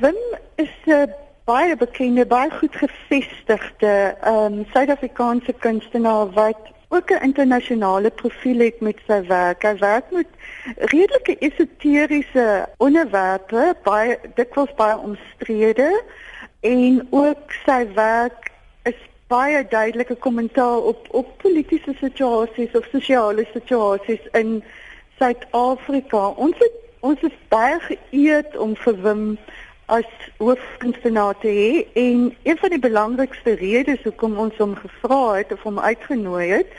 Wim is 'n baie bekende, baie goed gevestigde ehm um, Suid-Afrikaanse kunstenaar wat ook 'n internasionale profiel het met sy werk. Hy werk met redelike esoteriese onderwerpe, baie dikwels baie omstrede en ook sy werk is baie duidelike kommentaar op op politieke situasies of sosiale situasies in Suid-Afrika. Ons het, ons is baie geëerd om vir Wim as hoofkunstenaar te hê. En een van die belangrikste redes hoekom ons hom gevra het of hom uitgenooi het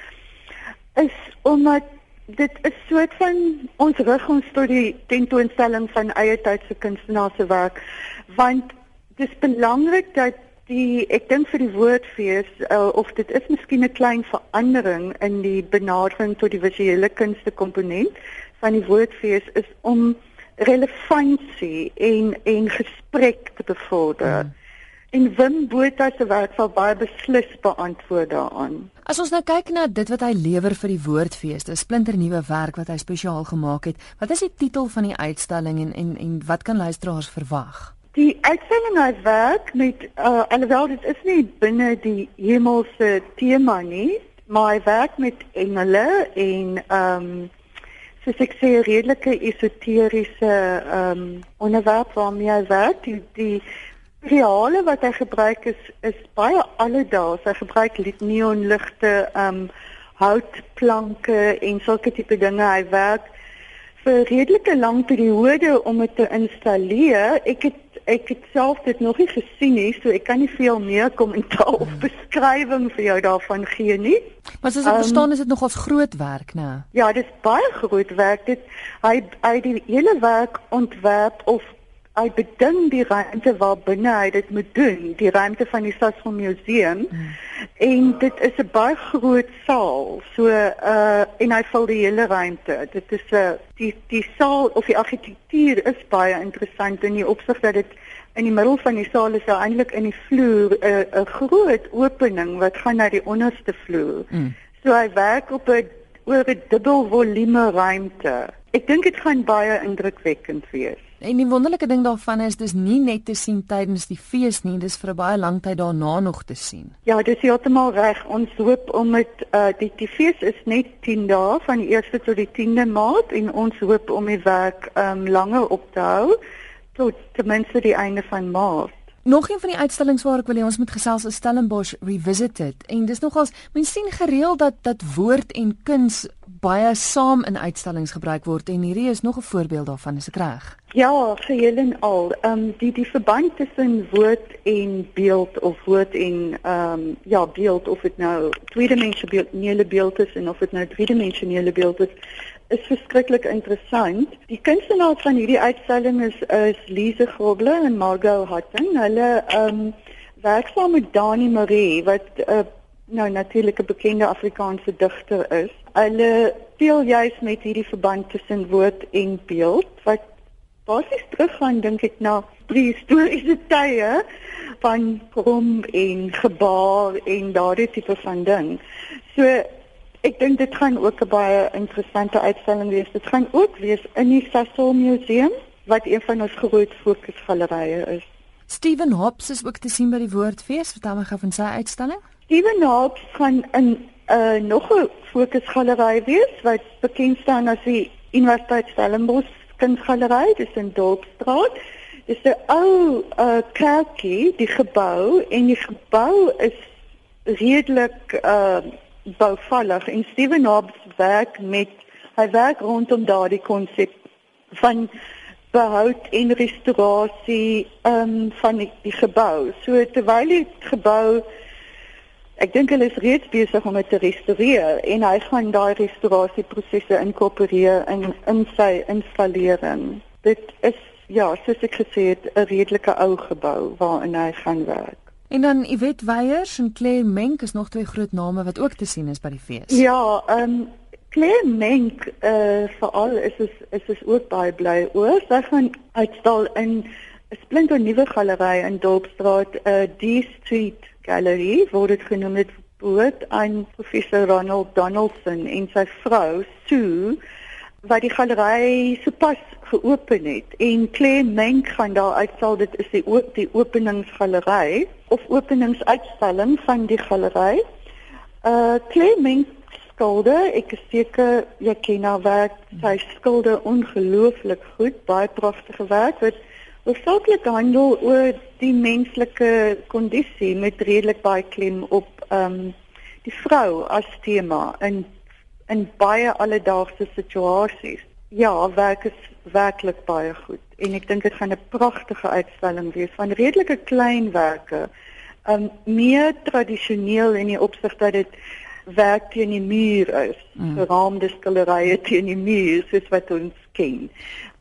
is omdat dit 'n soort van ons rig ons tot die tentoonstelling van eie tydse kunstenaars se werk. Want dit is belangrik dat die ek dink vir die woordfees uh, of dit is miskien 'n klein verandering in die benadering tot die visuele kunste komponent van die woordfees is om relevantie en en gesprek te bevorder. Mm. En Wim Botha se werk sal baie beslis beantwoord daaraan. As ons nou kyk na dit wat hy lewer vir die Woordfees, 'n splinternuwe werk wat hy spesiaal gemaak het. Wat is die titel van die uitstalling en en en wat kan luisteraars verwag? Die uitstalling hy werk met uh, alhoewel dit is nie binne die hemelse tema nie, maar hy werk met engele en ehm um, soos ek sê redelike esoteriese ehm um, onderwerp waarmee hy werk. Die, die reale wat hy gebruik is is baie alledaags. Hy gebruik neonligte ehm um, houtplanke en sulke tipe dinge. Hy werk vir redelike lang periode om dit te installeer. Ek het ek het self dit nog nie gesien nie, so ek kan nie veel meer kommentaar of hmm. beskrywing vir jou daarvan gee nie. Maar as ek um, verstaan is dit nogals groot werk, né? Ja, dit is baie groot werk. Dit hy hy die hele werk ontwerp of hy beding die ruimte waar binne hy dit moet doen, die ruimte van die Sasol Museum. Hmm. En dit is 'n baie groot saal. So uh en hy vul die hele ruimte. Dit is 'n uh, die die saal of die argitektuur is baie interessant in die opsig dat dit in die middel van die saal is eintlik in die vloer 'n uh, 'n groot opening wat gaan na die onderste vloer. Hmm. So hy werk op 'n oor 'n dubbel volume ruimte. Ek dink dit gaan baie indrukwekkend wees. En die wonderlike ding daarvan is dis nie net te sien tydens die fees nie, dis vir 'n baie lang tyd daarna nog te sien. Ja, dis heeltemal reg. Ons hoop om dit uh die die fees is net 10 dae van die 1ste tot die 10de Maart en ons hoop om die werk um langer op te hou tot ten minste die einde van Maart. Nog een van die uitstallings waar ek wil hê ons moet gesels is Stellenbosch Revisited en dis nogals mens sien gereeld dat dat woord en kuns baie saam in uitstallings gebruik word en hierdie is nog 'n voorbeeld daarvan is ek reg? Ja, geheel en al. Ehm um, die die verband tussen woord en beeld of woord en ehm um, ja, beeld of dit nou tweedimensionele beeld is en of dit nou driedimensionele beeld is is verskriklik interessant. Die kunstenaars van hierdie uitstalling is is Lise Groble en Margot Hutton. Hulle ehm um, werk saam met Dani Marie wat 'n uh, nou natuurlik 'n bekende Afrikaanse digter is. Hulle speel juis met hierdie verband tussen woord en beeld wat basies teruggaan dink ek na prehistoriese tye van krom en gebaar en daardie tipe van ding. So Ek dink dit gaan ook 'n baie interessante uitstalling wees. Dit gaan ook wees in die Sasol Museum wat een van ons groot fokusgalerye is. Steven Hobbs is ook te sien by die Woordfees. Vertel my gou van sy uitstalling. Steven Hobbs gaan in 'n uh, nog 'n fokusgalery wees wat bekend staan as die Universiteit Stellenbosch Kunsgalery, dit is in Dorpsstraat. Dit is 'n ou uh, kerkie, die gebou en die gebou is redelik uh bouvallig en Steven Hobbs werk met hy werk rondom daardie konsep van behoud en restaurasie um, van die, die gebou. So terwyl die gebou ek dink hulle is reeds besig om dit te restoreer en hy gaan daai restaurasieprosesse inkorporeer in in sy installering. Dit is ja, soos ek gesê het, 'n redelike ou gebou waarin hy gaan werk. En dan Yvette Weyers en Claire Menk is nog twee groot name wat ook te sien is by die fees. Ja, ehm um, Claire Menk eh uh, veral is is is is ook baie bly oor. Sy gaan uitstal in 'n splinter nuwe galery in Dorpsstraat, eh uh, D Street Gallery, word dit genoem. Het woord aan professor Ronald Donaldson en sy vrou Sue wat die galery sopas geopen het. En Claire Menk gaan daar uitsal dit is die ook die openingsgalery of openingsuitstalling van die galery. Uh Claire Menk skilde, ek is seker jy ken haar werk, sy skilde ongelooflik goed, baie pragtige werk wat hoofsaaklik handel oor die menslike kondisie met redelik baie klem op ehm um, die vrou as tema in in baie alledaagse situasies. Ja, werk is werklik baie goed en ek dink dit gaan 'n pragtige uitstalling wees van redelike kleinwerke. Um meer tradisioneel in die opsig dat dit werk teen die muur is, mm. geraamde skilderye teen die muur soos wat ons ken.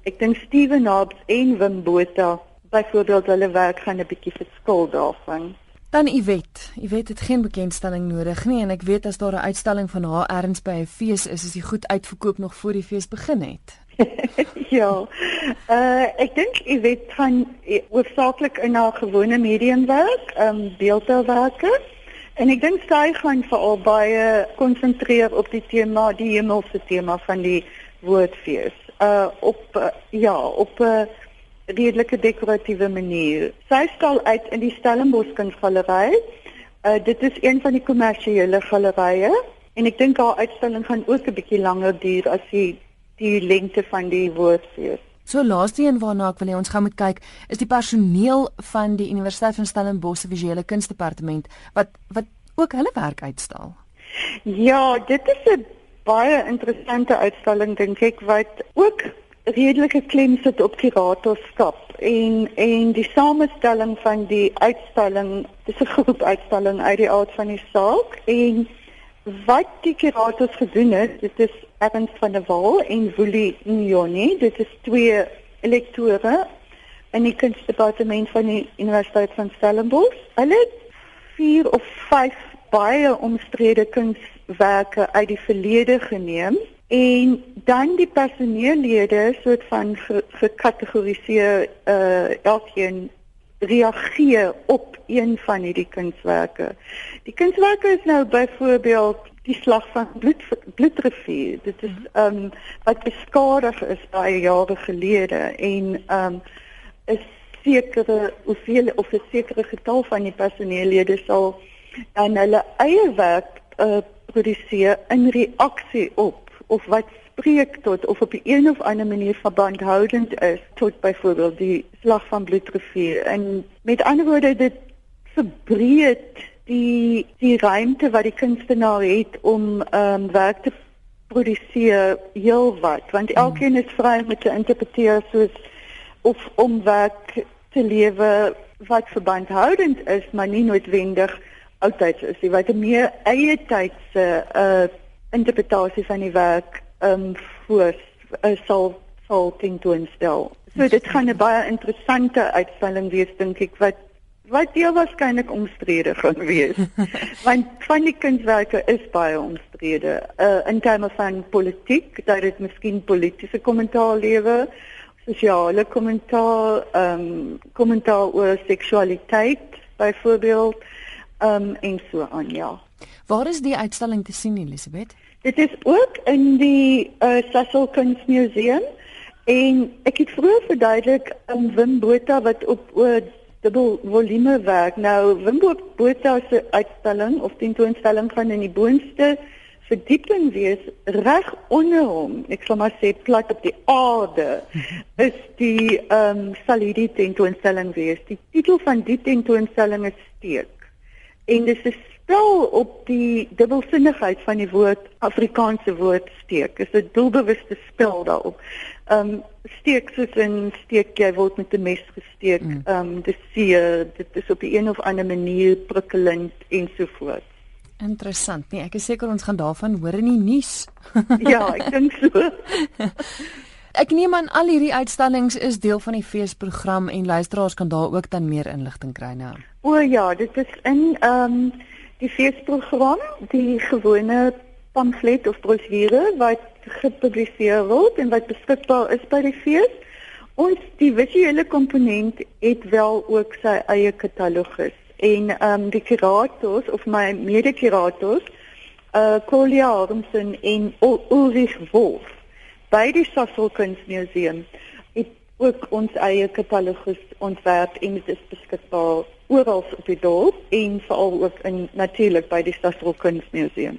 Ek dink Steven Hobbs en Wim Botha byvoorbeeld hulle werk gaan 'n bietjie verskil daarvan. Dan Iwet. Iwet het geen bekendstelling nodig nie en ek weet as daar 'n uitstalling van haar erns by 'n fees is, is die goed uitverkoop nog voor die fees begin het. ja. Uh ek dink Iwet gaan hoofsaaklik in haar gewone medium werk, ehm um, beeldhouwerke. En ek dink sy gaan veral baie konsentreer op die tema, die hemelse tema van die woordfees. Uh op uh, ja, op 'n uh, redelike dekoratiewe manier. Sy stal uit in die Stellenbosch kunsgalery. Uh dit is een van die kommersiële gallerye en ek dink haar uitstalling gaan ook 'n bietjie langer duur as die die lengte van die woordfees. So laaste een waarna ek wil hê ons gaan moet kyk is die personeel van die Universiteit van Stellenbosch se visuele kunsdepartement wat wat ook hulle werk uitstal. Ja, dit is 'n baie interessante uitstalling dink ek wat ook redelike klem sit op kuratorskap en en die samestelling van die uitstalling dis 'n groep uitstalling uit die aard van die saak en wat die kurators gedoen het dit is Ernst van der Walt en Willie Njoni dit is twee elektore in die kunstdepartement van die Universiteit van Stellenbosch. Hulle het vier of vyf baie omstrede kunswerke uit die verlede geneem en dan die personeellede soort van gekategoriseer uh elkeen reageer op een van hierdie kunswerke. Die kunswerke is nou byvoorbeeld die slag van bloed bloedrivier. Dit is ehm um, wat beskadig is baie jare gelede en ehm um, is sekere hoeveel of 'n sekere getal van die personeellede sal dan hulle eie werk uh, produseer in reaksie op of wat spreek tot of op 'n een of ander manier verbandhoudend is tot byvoorbeeld die slag van bloedrivier en met ander woorde dit verbreed die die ruimte wat die kunstenaar het om ehm um, werk te produseer heel wat want hmm. elkeen is vry om te interpreteer soos of om werk te lewe wat verbandhoudend is maar nie noodwendig oudtyds is nie wat 'n meer eie tydse uh interpretasie van die werk ehm um, voor uh, sal sal tentoonstel. So dit gaan 'n baie interessante uitstalling wees dink ek wat wat heel waarskynlik omstrede gaan wees. Want van die kunswerke is baie omstrede uh, in terme van politiek, dat dit miskien politieke kommentaar lewe, sosiale kommentaar, ehm um, kommentaar oor seksualiteit byvoorbeeld ehm um, en so aan ja. Waar is die uitstalling te sien Elisabeth? Dit is ook in die uh, Sasol Kunsmuseum en ek het vroeër verduidelik in um, Wim Botha wat op uh, dubbel volume werk. Nou Wim Botha se uitstalling of tentoonstelling van in die boonste verdieping wees reg onder hom. Ek sal maar sê plat op die aarde is die ehm um, Salidi tentoonstelling wees. Die titel van die tentoonstelling is Steek. En dit is spel op die dubbelsinnigheid van die woord Afrikaanse woord steek. Is 'n doelbewuste spel daarop. Ehm um, steek soos 'n steek jy word met 'n mes gesteek. Mm. Ehm um, dit sien dit is op 'n of ander manier prikkelend en so voort. Interessant. Nee, ek is seker ons gaan daarvan hoor in die nuus. ja, ek dink so. Ek neem aan al hierdie uitstallings is deel van die feesprogram en luisteraars kan daar ook dan meer inligting kry nou. O ja, dit is in ehm um, die feesprogram, die gewone pamflet of brosjure wat gepubliseer word en wat beskikbaar is by die fees. Ons die visuele komponent het wel ook sy eie katalogus en ehm um, die kurators of my mede-kurators uh Kolia Armsen en Ulrich Wolf by die Sasol Kunsmuseum het ook ons eie katalogus ontwerp en dit is beskikbaar oral op die dorp en veral ook in natuurlik by die Sasol Kunsmuseum.